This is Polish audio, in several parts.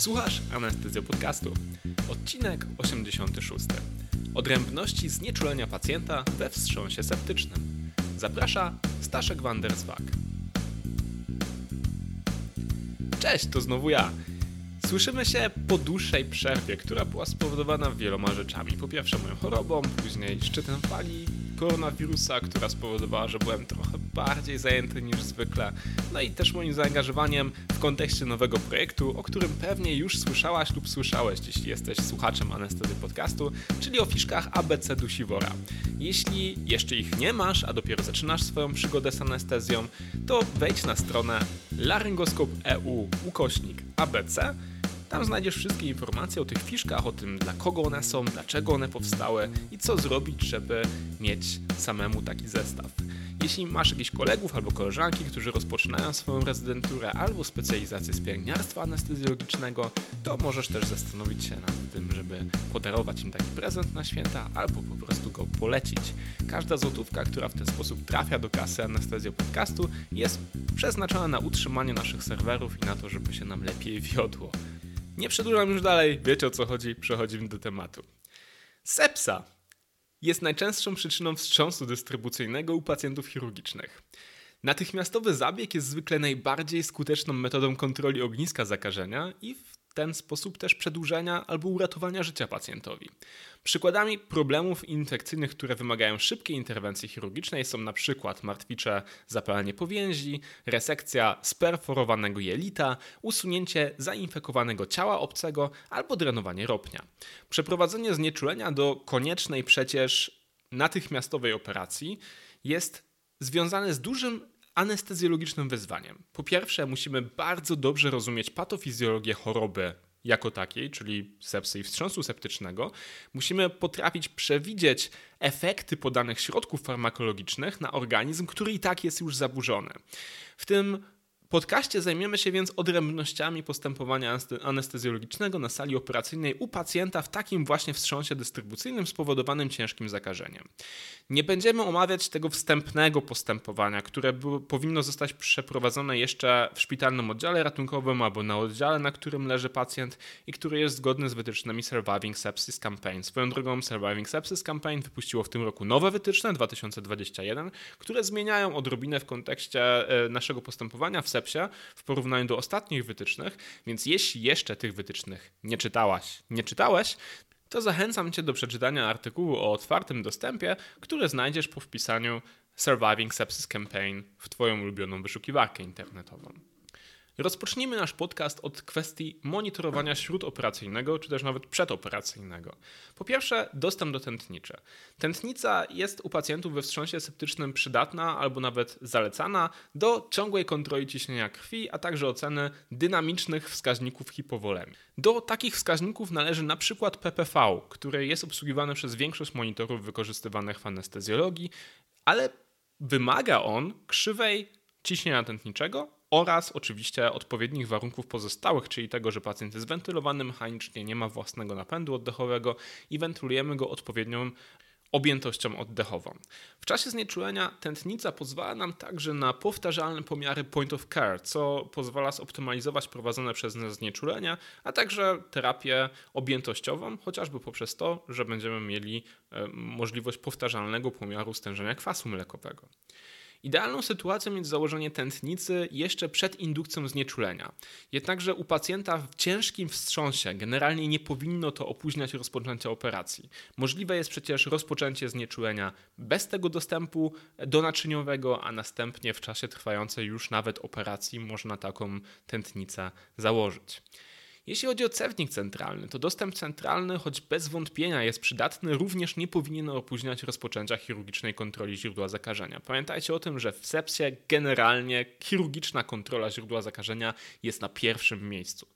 Słuchasz Anestezjo Podcastu. Odcinek 86. Odrębności znieczulenia pacjenta we wstrząsie septycznym. Zaprasza Staszek Wanderswag. Cześć, to znowu ja. Słyszymy się po dłuższej przerwie, która była spowodowana wieloma rzeczami. Po pierwsze moją chorobą, później szczytem fali koronawirusa, która spowodowała, że byłem trochę bardziej zajęty niż zwykle. No i też moim zaangażowaniem w kontekście nowego projektu, o którym pewnie już słyszałaś lub słyszałeś, jeśli jesteś słuchaczem Anestezy Podcastu, czyli o fiszkach ABC Dusiwora. Jeśli jeszcze ich nie masz, a dopiero zaczynasz swoją przygodę z anestezją, to wejdź na stronę laryngoskop.eu ukośnik ABC tam znajdziesz wszystkie informacje o tych fiszkach, o tym dla kogo one są, dlaczego one powstały i co zrobić, żeby mieć samemu taki zestaw. Jeśli masz jakichś kolegów albo koleżanki, którzy rozpoczynają swoją rezydenturę albo specjalizację z pielęgniarstwa anestezjologicznego, to możesz też zastanowić się nad tym, żeby podarować im taki prezent na święta albo po prostu go polecić. Każda złotówka, która w ten sposób trafia do kasy Anestezjo Podcastu jest przeznaczona na utrzymanie naszych serwerów i na to, żeby się nam lepiej wiodło. Nie przedłużam już dalej, wiecie o co chodzi, przechodzimy do tematu. Sepsa jest najczęstszą przyczyną wstrząsu dystrybucyjnego u pacjentów chirurgicznych. Natychmiastowy zabieg jest zwykle najbardziej skuteczną metodą kontroli ogniska zakażenia i w ten sposób też przedłużenia albo uratowania życia pacjentowi. Przykładami problemów infekcyjnych, które wymagają szybkiej interwencji chirurgicznej są przykład martwicze zapalenie powięzi, resekcja sperforowanego jelita, usunięcie zainfekowanego ciała obcego albo drenowanie ropnia. Przeprowadzenie znieczulenia do koniecznej przecież natychmiastowej operacji jest związane z dużym anestezjologicznym wyzwaniem. Po pierwsze, musimy bardzo dobrze rozumieć patofizjologię choroby jako takiej, czyli sepsy i wstrząsu septycznego, musimy potrafić przewidzieć efekty podanych środków farmakologicznych na organizm, który i tak jest już zaburzony. W tym podcaście zajmiemy się więc odrębnościami postępowania anestezjologicznego na sali operacyjnej u pacjenta w takim właśnie wstrząsie dystrybucyjnym spowodowanym ciężkim zakażeniem. Nie będziemy omawiać tego wstępnego postępowania, które było, powinno zostać przeprowadzone jeszcze w szpitalnym oddziale ratunkowym albo na oddziale, na którym leży pacjent i który jest zgodny z wytycznymi Surviving Sepsis Campaign. Swoją drogą Surviving Sepsis Campaign wypuściło w tym roku nowe wytyczne 2021, które zmieniają odrobinę w kontekście e, naszego postępowania w w porównaniu do ostatnich wytycznych, więc jeśli jeszcze tych wytycznych nie czytałaś, nie czytałeś, to zachęcam Cię do przeczytania artykułu o otwartym dostępie, który znajdziesz po wpisaniu Surviving Sepsis Campaign w Twoją ulubioną wyszukiwarkę internetową. Rozpocznijmy nasz podcast od kwestii monitorowania śródoperacyjnego, czy też nawet przedoperacyjnego. Po pierwsze, dostęp do tętniczy. Tętnica jest u pacjentów we wstrząsie septycznym przydatna albo nawet zalecana do ciągłej kontroli ciśnienia krwi, a także oceny dynamicznych wskaźników hipowolemii. Do takich wskaźników należy na przykład PPV, który jest obsługiwany przez większość monitorów wykorzystywanych w anestezjologii, ale wymaga on krzywej ciśnienia tętniczego oraz oczywiście odpowiednich warunków pozostałych, czyli tego, że pacjent jest wentylowany mechanicznie, nie ma własnego napędu oddechowego i wentylujemy go odpowiednią objętością oddechową. W czasie znieczulenia tętnica pozwala nam także na powtarzalne pomiary point of care, co pozwala zoptymalizować prowadzone przez nas znieczulenia, a także terapię objętościową, chociażby poprzez to, że będziemy mieli e, możliwość powtarzalnego pomiaru stężenia kwasu mlekowego. Idealną sytuacją jest założenie tętnicy jeszcze przed indukcją znieczulenia. Jednakże u pacjenta w ciężkim wstrząsie generalnie nie powinno to opóźniać rozpoczęcia operacji. Możliwe jest przecież rozpoczęcie znieczulenia bez tego dostępu donaczyniowego, a następnie w czasie trwającej już nawet operacji można taką tętnicę założyć. Jeśli chodzi o cewnik centralny, to dostęp centralny, choć bez wątpienia jest przydatny, również nie powinien opóźniać rozpoczęcia chirurgicznej kontroli źródła zakażenia. Pamiętajcie o tym, że w sepsie generalnie chirurgiczna kontrola źródła zakażenia jest na pierwszym miejscu.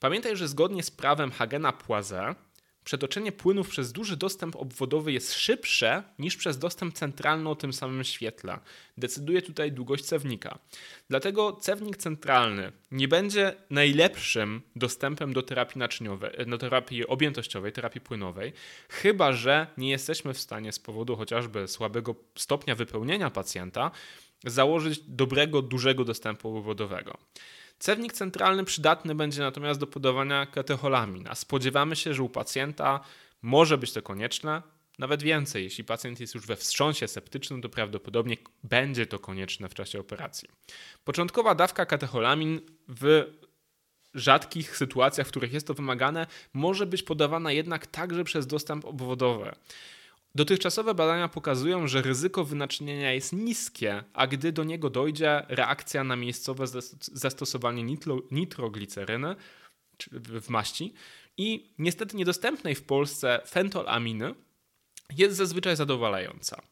Pamiętaj, że zgodnie z prawem Hagena-Poiseuille przetoczenie płynów przez duży dostęp obwodowy jest szybsze niż przez dostęp centralny o tym samym świetle. Decyduje tutaj długość cewnika. Dlatego cewnik centralny nie będzie najlepszym dostępem do terapii naczyniowej, do terapii objętościowej, terapii płynowej, chyba że nie jesteśmy w stanie z powodu chociażby słabego stopnia wypełnienia pacjenta założyć dobrego, dużego dostępu obwodowego. Cewnik centralny przydatny będzie natomiast do podawania katecholamin, a spodziewamy się, że u pacjenta może być to konieczne, nawet więcej, jeśli pacjent jest już we wstrząsie septycznym, to prawdopodobnie będzie to konieczne w czasie operacji. Początkowa dawka katecholamin w rzadkich sytuacjach, w których jest to wymagane, może być podawana jednak także przez dostęp obwodowy. Dotychczasowe badania pokazują, że ryzyko wynaczynienia jest niskie, a gdy do niego dojdzie, reakcja na miejscowe zastosowanie nitro, nitrogliceryny w maści i niestety niedostępnej w Polsce fentolaminy jest zazwyczaj zadowalająca.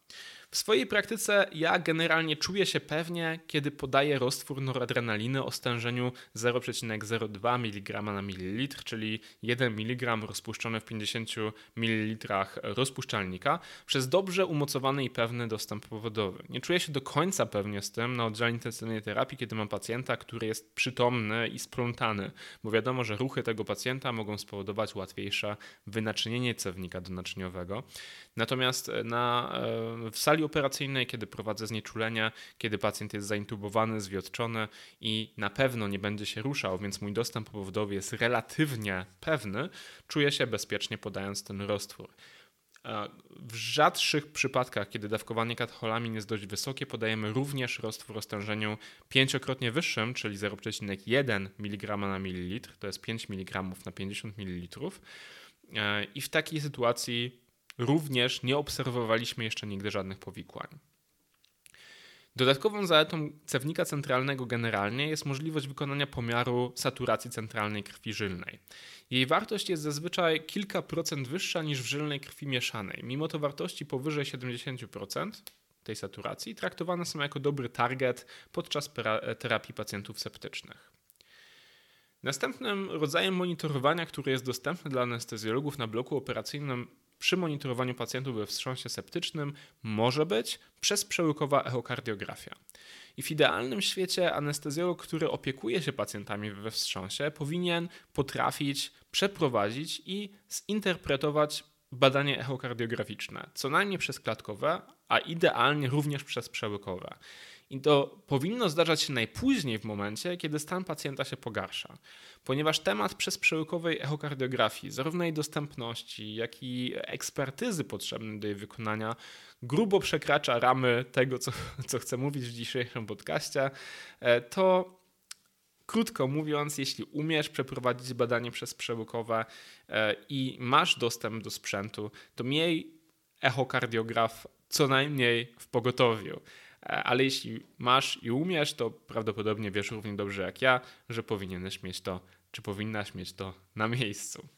W swojej praktyce ja generalnie czuję się pewnie, kiedy podaję roztwór noradrenaliny o stężeniu 0,02 mg na mililitr, czyli 1 mg rozpuszczony w 50 ml rozpuszczalnika przez dobrze umocowany i pewny dostęp powodowy. Nie czuję się do końca pewnie z tym na oddziale intensywnej terapii, kiedy mam pacjenta, który jest przytomny i splątany, bo wiadomo, że ruchy tego pacjenta mogą spowodować łatwiejsze wynaczynienie cewnika donaczyniowego. Natomiast na, e, w sali operacyjnej, kiedy prowadzę znieczulenia, kiedy pacjent jest zaintubowany, zwiotczony i na pewno nie będzie się ruszał, więc mój dostęp powodowy jest relatywnie pewny, czuję się bezpiecznie podając ten roztwór. W rzadszych przypadkach, kiedy dawkowanie katecholamin jest dość wysokie, podajemy również roztwór o stężeniu pięciokrotnie wyższym, czyli 0,1 mg na mililitr, to jest 5 mg na 50 ml. I w takiej sytuacji Również nie obserwowaliśmy jeszcze nigdy żadnych powikłań. Dodatkową zaletą cewnika centralnego generalnie jest możliwość wykonania pomiaru saturacji centralnej krwi żylnej. Jej wartość jest zazwyczaj kilka procent wyższa niż w żylnej krwi mieszanej. Mimo to wartości powyżej 70% tej saturacji traktowane są jako dobry target podczas terapii pacjentów septycznych. Następnym rodzajem monitorowania, który jest dostępny dla anestezjologów na bloku operacyjnym przy monitorowaniu pacjentów we wstrząsie septycznym może być przez przełykowa echokardiografia. I w idealnym świecie anestezjolog, który opiekuje się pacjentami we wstrząsie, powinien potrafić przeprowadzić i zinterpretować badanie echokardiograficzne, co najmniej przez klatkowe, a idealnie również przez przełykowe. I to powinno zdarzać się najpóźniej w momencie, kiedy stan pacjenta się pogarsza, ponieważ temat przez przełykowej echokardiografii, zarówno jej dostępności, jak i ekspertyzy potrzebnej do jej wykonania, grubo przekracza ramy tego, co, co chcę mówić w dzisiejszym podcaście, e, to Krótko mówiąc, jeśli umiesz przeprowadzić badanie przez przełykowe e, i masz dostęp do sprzętu, to miej echokardiograf co najmniej w pogotowiu. E, ale jeśli masz i umiesz, to prawdopodobnie wiesz równie dobrze jak ja, że powinieneś mieć to, czy powinnaś mieć to na miejscu.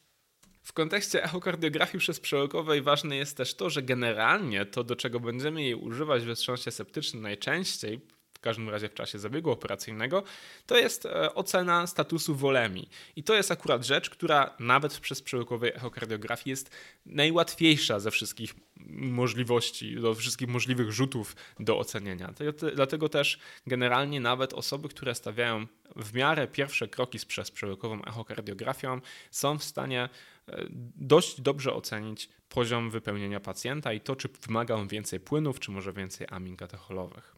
W kontekście echokardiografii przełykowej ważne jest też to, że generalnie to, do czego będziemy jej używać we wstrząsie septycznym najczęściej, każdym razie w czasie zabiegu operacyjnego, to jest e, ocena statusu wolemi. I to jest akurat rzecz, która nawet przez przełykowej echokardiografii jest najłatwiejsza ze wszystkich możliwości, do wszystkich możliwych rzutów do ocenienia. Dlatego też generalnie nawet osoby, które stawiają w miarę pierwsze kroki z przezprzełykową echokardiografią są w stanie e, dość dobrze ocenić poziom wypełnienia pacjenta i to, czy wymaga on więcej płynów, czy może więcej amin katecholowych.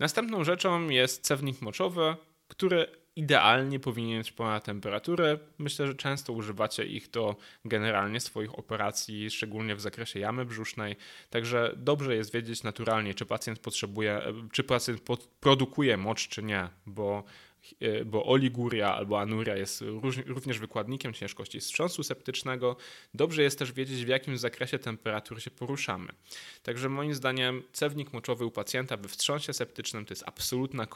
Następną rzeczą jest cewnik moczowy, który idealnie powinien mieć ponad temperaturę. Myślę, że często używacie ich do generalnie swoich operacji, szczególnie w zakresie jamy brzusznej. Także dobrze jest wiedzieć naturalnie, czy pacjent potrzebuje, czy pacjent produkuje mocz, czy nie, bo bo oliguria albo anuria jest również wykładnikiem ciężkości wstrząsu septycznego. Dobrze jest też wiedzieć, w jakim zakresie temperatur się poruszamy. Także moim zdaniem cewnik moczowy u pacjenta we wstrząsie septycznym to jest absolutna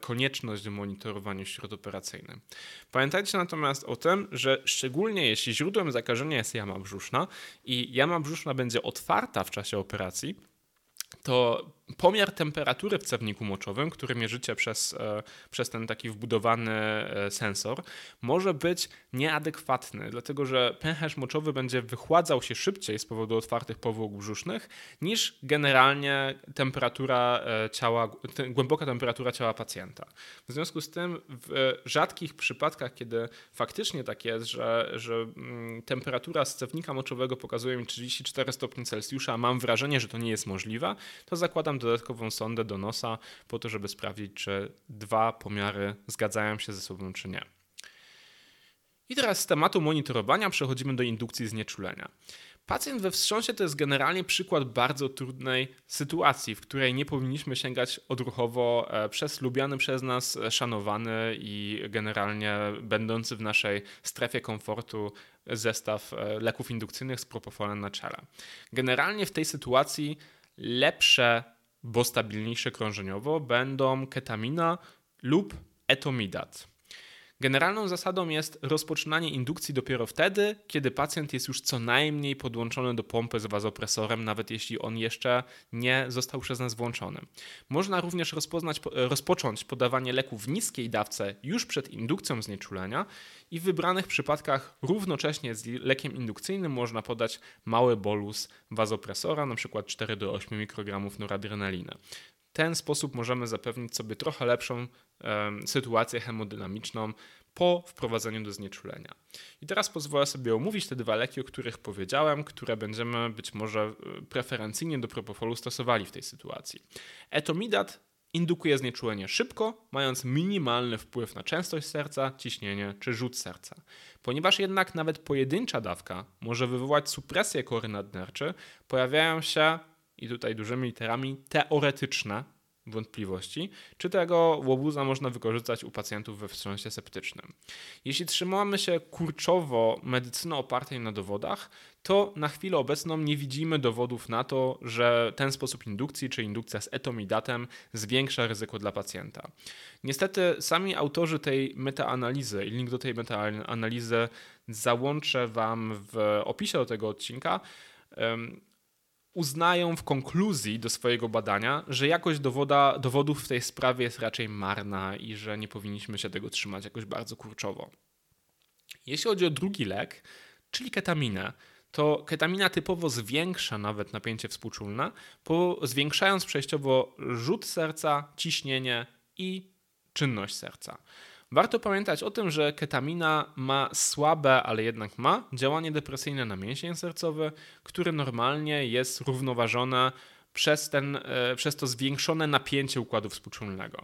konieczność w monitorowaniu śródoperacyjnym. Pamiętajcie natomiast o tym, że szczególnie jeśli źródłem zakażenia jest jama brzuszna i jama brzuszna będzie otwarta w czasie operacji, to pomiar temperatury w cewniku moczowym, który mierzycie przez, e, przez ten taki wbudowany e, sensor, może być nieadekwatny, dlatego że pęcherz moczowy będzie wychładzał się szybciej z powodu otwartych powłok brzusznych niż generalnie temperatura e, ciała, głęboka temperatura ciała pacjenta. W związku z tym w rzadkich przypadkach, kiedy faktycznie tak jest, że, że mm, temperatura z cewnika moczowego pokazuje mi 34 stopni Celsjusza, a mam wrażenie, że to nie jest możliwe, to zakładam dodatkową sondę do nosa po to, żeby sprawdzić, czy dwa pomiary zgadzają się ze sobą, czy nie. I teraz z tematu monitorowania przechodzimy do indukcji znieczulenia. Pacjent we wstrząsie to jest generalnie przykład bardzo trudnej sytuacji, w której nie powinniśmy sięgać odruchowo e, przez lubiany przez nas, e, szanowany i generalnie będący w naszej strefie komfortu zestaw e, leków indukcyjnych z propofolem na czele. Generalnie w tej sytuacji lepsze, bo stabilniejsze krążeniowo będą ketamina lub etomidat. Generalną zasadą jest rozpoczynanie indukcji dopiero wtedy, kiedy pacjent jest już co najmniej podłączony do pompy z wazopresorem, nawet jeśli on jeszcze nie został przez nas włączony. Można również rozpocząć podawanie leku w niskiej dawce już przed indukcją znieczulenia i w wybranych przypadkach równocześnie z lekiem indukcyjnym można podać mały bolus wazopresora, np. 4 do 8 mikrogramów noradrenaliny ten sposób możemy zapewnić sobie trochę lepszą sytuację hemodynamiczną po wprowadzeniu do znieczulenia. I teraz pozwolę sobie omówić te dwa leki, o których powiedziałem, które będziemy być może e, preferencyjnie do propofolu stosowali w tej sytuacji. Etomidat indukuje znieczulenie szybko, mając minimalny wpływ na częstość serca, ciśnienie czy rzut serca. Ponieważ jednak nawet pojedyncza dawka może wywołać supresję kory nadnerczy, pojawiają się i tutaj dużymi literami teoretyczne wątpliwości, czy tego łobuza można wykorzystać u pacjentów we wstrząsie septycznym. Jeśli trzymamy się kurczowo medycyny opartej na dowodach, to na chwilę obecną nie widzimy dowodów na to, że ten sposób indukcji, czy indukcja z etomidatem zwiększa ryzyko dla pacjenta. Niestety sami autorzy tej metaanalizy i link do tej metaanalizy załączę Wam w opisie do tego odcinka, uznają w konkluzji do swojego badania, że jakość dowoda, dowodów w tej sprawie jest raczej marna i że nie powinniśmy się tego trzymać jakoś bardzo kurczowo. Jeśli chodzi o drugi lek, czyli ketaminę, to ketamina typowo zwiększa nawet napięcie współczulne, zwiększając przejściowo rzut serca, ciśnienie i czynność serca. Warto pamiętać o tym, że ketamina ma słabe, ale jednak ma działanie depresyjne na mięsień sercowy, które normalnie jest równoważone przez, ten, e, przez to zwiększone napięcie układu współczulnego.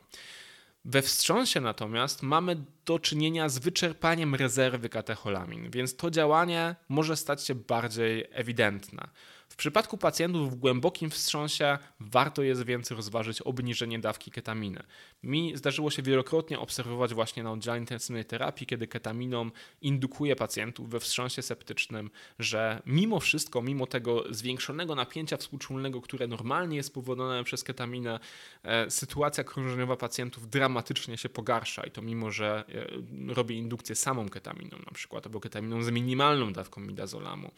We wstrząsie natomiast mamy do czynienia z wyczerpaniem rezerwy katecholamin, więc to działanie może stać się bardziej ewidentne. Przypadku pacjentów w głębokim wstrząsie warto jest więc rozważyć obniżenie dawki ketaminy. Mi zdarzyło się wielokrotnie obserwować właśnie na oddziale intensywnej terapii, kiedy ketaminą indukuje pacjentów we wstrząsie septycznym, że mimo wszystko, mimo tego zwiększonego napięcia współczulnego, które normalnie jest spowodowane przez ketaminę, e, sytuacja krążeniowa pacjentów dramatycznie się pogarsza i to mimo, że e, robię indukcję samą ketaminą na przykład, albo ketaminą z minimalną dawką midazolamu.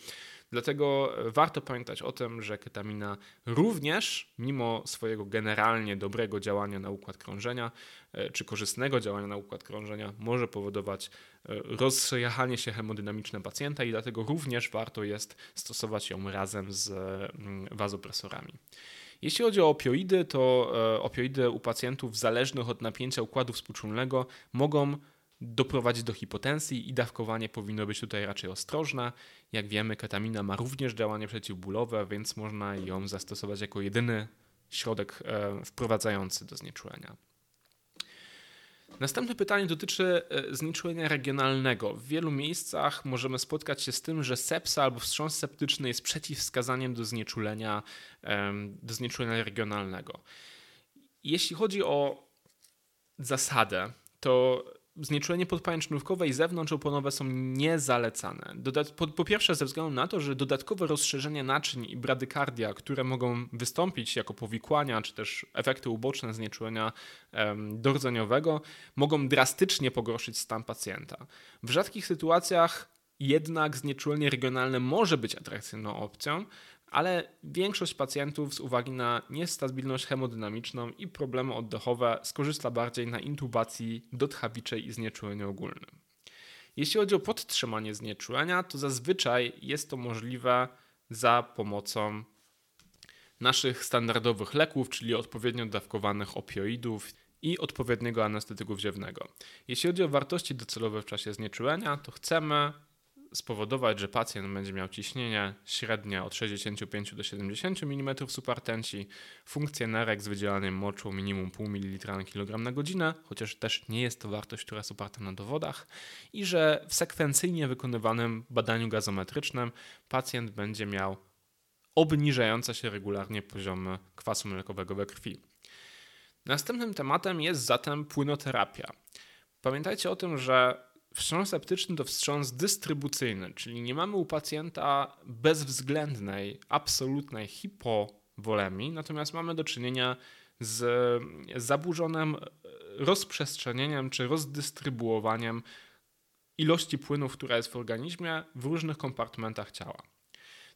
Dlatego warto pamiętać o tym, że ketamina również, mimo swojego generalnie dobrego działania na układ krążenia, e, czy korzystnego działania na układ krążenia, może powodować e, rozjechanie się hemodynamiczne pacjenta i dlatego również warto jest stosować ją razem z wazopresorami. Jeśli chodzi o opioidy, to e, opioidy u pacjentów zależnych od napięcia układu współczulnego mogą doprowadzić do hipotensji i dawkowanie powinno być tutaj raczej ostrożne. Jak wiemy, ketamina ma również działanie przeciwbólowe, więc można ją zastosować jako jedyny środek e, wprowadzający do znieczulenia. Następne pytanie dotyczy e, znieczulenia regionalnego. W wielu miejscach możemy spotkać się z tym, że sepsa albo wstrząs septyczny jest przeciwwskazaniem do znieczulenia, do znieczulenia regionalnego. Jeśli chodzi o zasadę, to znieczulenie podpajęcznówkowe i zewnątrzoponowe są niezalecane. Dodat po, po, pierwsze ze względu na to, że dodatkowe rozszerzenie naczyń i bradykardia, które mogą wystąpić jako powikłania, czy też efekty uboczne znieczulenia em, mogą drastycznie pogorszyć stan pacjenta. W rzadkich sytuacjach jednak znieczulenie regionalne może być atrakcyjną opcją, ale większość pacjentów z uwagi na niestabilność hemodynamiczną i problemy oddechowe skorzysta bardziej na intubacji dotchawiczej i znieczuleniu ogólnym. Jeśli chodzi o podtrzymanie znieczulenia, to zazwyczaj jest to możliwe za pomocą naszych standardowych leków, czyli odpowiednio dawkowanych opioidów i odpowiedniego anestetyku wziewnego. Jeśli chodzi o wartości docelowe w czasie znieczulenia, to chcemy spowodować, że pacjent będzie miał ciśnienie średnie od 65 do 70 mm supertenci, funkcję nerek z wydzielaniem moczu minimum 0,5 ml na kilogram na godzinę, chociaż też nie jest to wartość, która jest oparta na dowodach, i że w sekwencyjnie wykonywanym badaniu gazometrycznym pacjent będzie miał obniżające się regularnie poziomy kwasu mlekowego we krwi. Następnym tematem jest zatem płynoterapia. Pamiętajcie o tym, że wstrząs septyczny to wstrząs dystrybucyjny, czyli nie mamy u pacjenta bezwzględnej, absolutnej hipowolemii, natomiast mamy do czynienia z zaburzonym rozprzestrzenieniem czy rozdystrybuowaniem ilości płynów, która jest w organizmie w różnych kompartmentach ciała.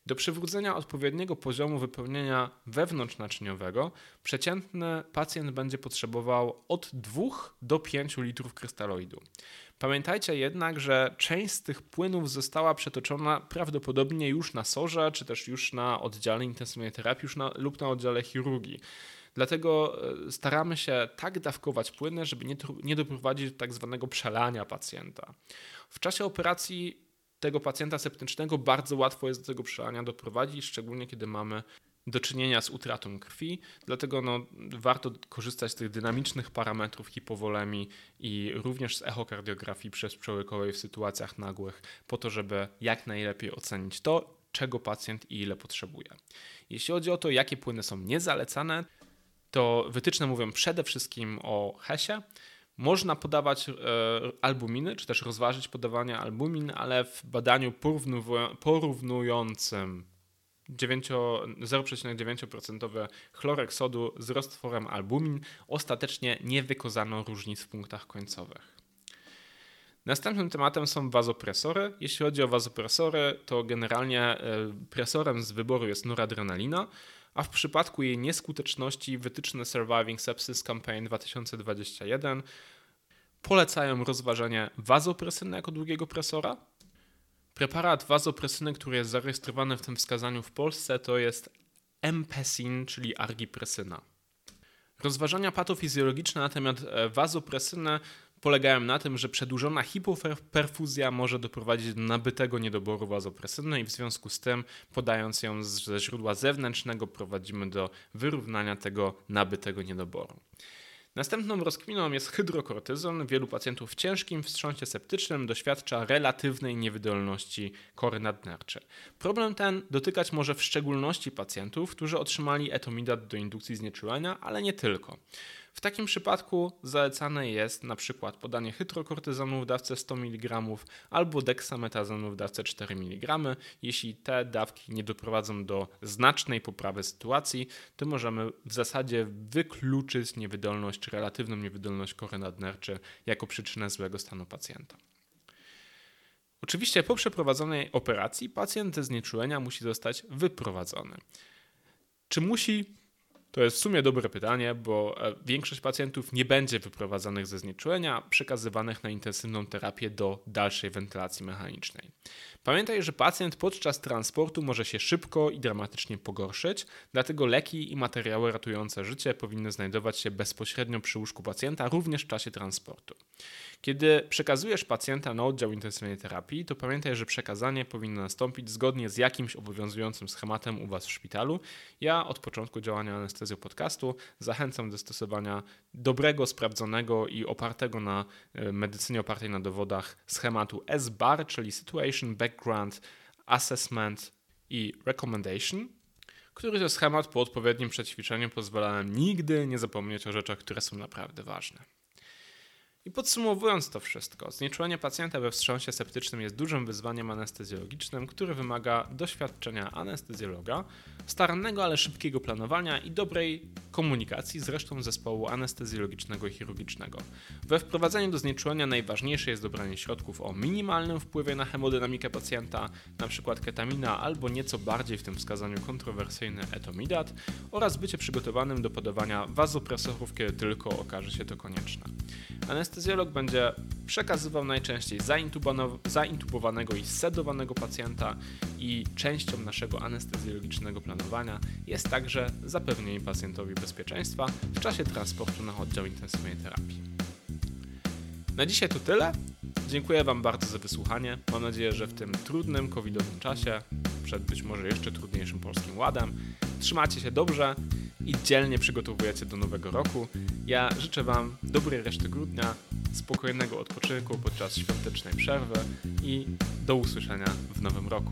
Do przywrócenia odpowiedniego poziomu wypełnienia wewnątrznaczyniowego przeciętny pacjent będzie potrzebował od 2 do 5 litrów krystaloidu. Pamiętajcie jednak, że część z tych płynów została przetoczona prawdopodobnie już na sorze, czy też już na oddziale intensywnej terapii już na, lub na oddziale chirurgii. Dlatego e, staramy się tak dawkować płyny, żeby nie, nie doprowadzić do tak zwanego przelania pacjenta. W czasie operacji tego pacjenta septycznego bardzo łatwo jest do tego przelania doprowadzić, szczególnie kiedy mamy do czynienia z utratą krwi, dlatego no, warto korzystać z tych dynamicznych parametrów hipowolemii i również z echokardiografii przezprzełykowej w sytuacjach nagłych, po to, żeby jak najlepiej ocenić to, czego pacjent i ile potrzebuje. Jeśli chodzi o to, jakie płyny są niezalecane, to wytyczne mówią przede wszystkim o HESie, można podawać e, albuminy, czy też rozważyć podawanie albumin, ale w badaniu porównującym 0,9% chlorek sodu z roztworem albumin ostatecznie nie wykazano różnic w punktach końcowych. Następnym tematem są wazopresory. Jeśli chodzi o wazopresory, to generalnie e, presorem z wyboru jest noradrenalina, a w przypadku jej nieskuteczności wytyczne Surviving Sepsis Campaign 2021 polecają rozważenie wazopresyny jako długiego presora. Preparat wazopresyny, który jest zarejestrowany w tym wskazaniu w Polsce, to jest Empesin, czyli argipresyna. Rozważania patofizjologiczne na temat e, wazopresyny polegają na tym, że przedłużona hipoperfuzja może doprowadzić do nabytego niedoboru wazopresyny i w związku z tym, podając ją ze źródła zewnętrznego, prowadzimy do wyrównania tego nabytego niedoboru. Następną rozkminą jest hydrokortyzon. Wielu pacjentów w ciężkim wstrząsie septycznym doświadcza relatywnej niewydolności kory nadnerczej. Problem ten dotykać może w szczególności pacjentów, którzy otrzymali etomidat do indukcji znieczulenia, ale nie tylko. W takim przypadku zalecane jest na przykład podanie hydrokortyzonu w dawce 100 mg albo deksametazonu w dawce 4 mg. Jeśli te dawki nie doprowadzą do znacznej poprawy sytuacji, to możemy w zasadzie wykluczyć niewydolność czy relatywną niewydolność kory nadnerczy jako przyczynę złego stanu pacjenta. Oczywiście po przeprowadzonej operacji pacjent ze znieczulenia musi zostać wyprowadzony. Czy musi to jest w sumie dobre pytanie, bo e, większość pacjentów nie będzie wyprowadzanych ze znieczulenia, przekazywanych na intensywną terapię do dalszej wentylacji mechanicznej. Pamiętaj, że pacjent podczas transportu może się szybko i dramatycznie pogorszyć, dlatego leki i materiały ratujące życie powinny znajdować się bezpośrednio przy łóżku pacjenta, również w czasie transportu. Kiedy przekazujesz pacjenta na oddział intensywnej terapii, to pamiętaj, że przekazanie powinno nastąpić zgodnie z jakimś obowiązującym schematem u Was w szpitalu. Ja od początku działania anestezjo podcastu zachęcam do stosowania dobrego, sprawdzonego i opartego na e, medycynie opartej na dowodach schematu SBAR, czyli Situation Background Assessment i Recommendation, który to schemat po odpowiednim przećwiczeniu pozwala nam nigdy nie zapomnieć o rzeczach, które są naprawdę ważne. I podsumowując to wszystko, znieczulenie pacjenta we wstrząsie septycznym jest dużym wyzwaniem anestezjologicznym, który wymaga doświadczenia anestezjologa, starannego, ale szybkiego planowania i dobrej komunikacji z resztą zespołu anestezjologicznego i chirurgicznego. We wprowadzeniu do znieczulenia najważniejsze jest dobranie środków o minimalnym wpływie na hemodynamikę pacjenta, np. ketamina albo nieco bardziej w tym wskazaniu kontrowersyjny etomidat oraz bycie przygotowanym do podawania wazopresorów, kiedy tylko okaże się to konieczne. Anestezjolog będzie przekazywał najczęściej zaintubowanego i sedowanego pacjenta i częścią naszego anestezjologicznego planowania jest także zapewnienie pacjentowi bezpieczeństwa w czasie transportu na oddział intensywnej terapii. Na dzisiaj to tyle. Dziękuję Wam bardzo za wysłuchanie. Mam nadzieję, że w tym trudnym covidowym czasie, przed być może jeszcze trudniejszym polskim ładem, trzymacie się dobrze i dzielnie przygotowujecie do nowego roku. Ja życzę Wam dobrej reszty grudnia, spokojnego odpoczynku podczas świątecznej przerwy i do usłyszenia w nowym roku.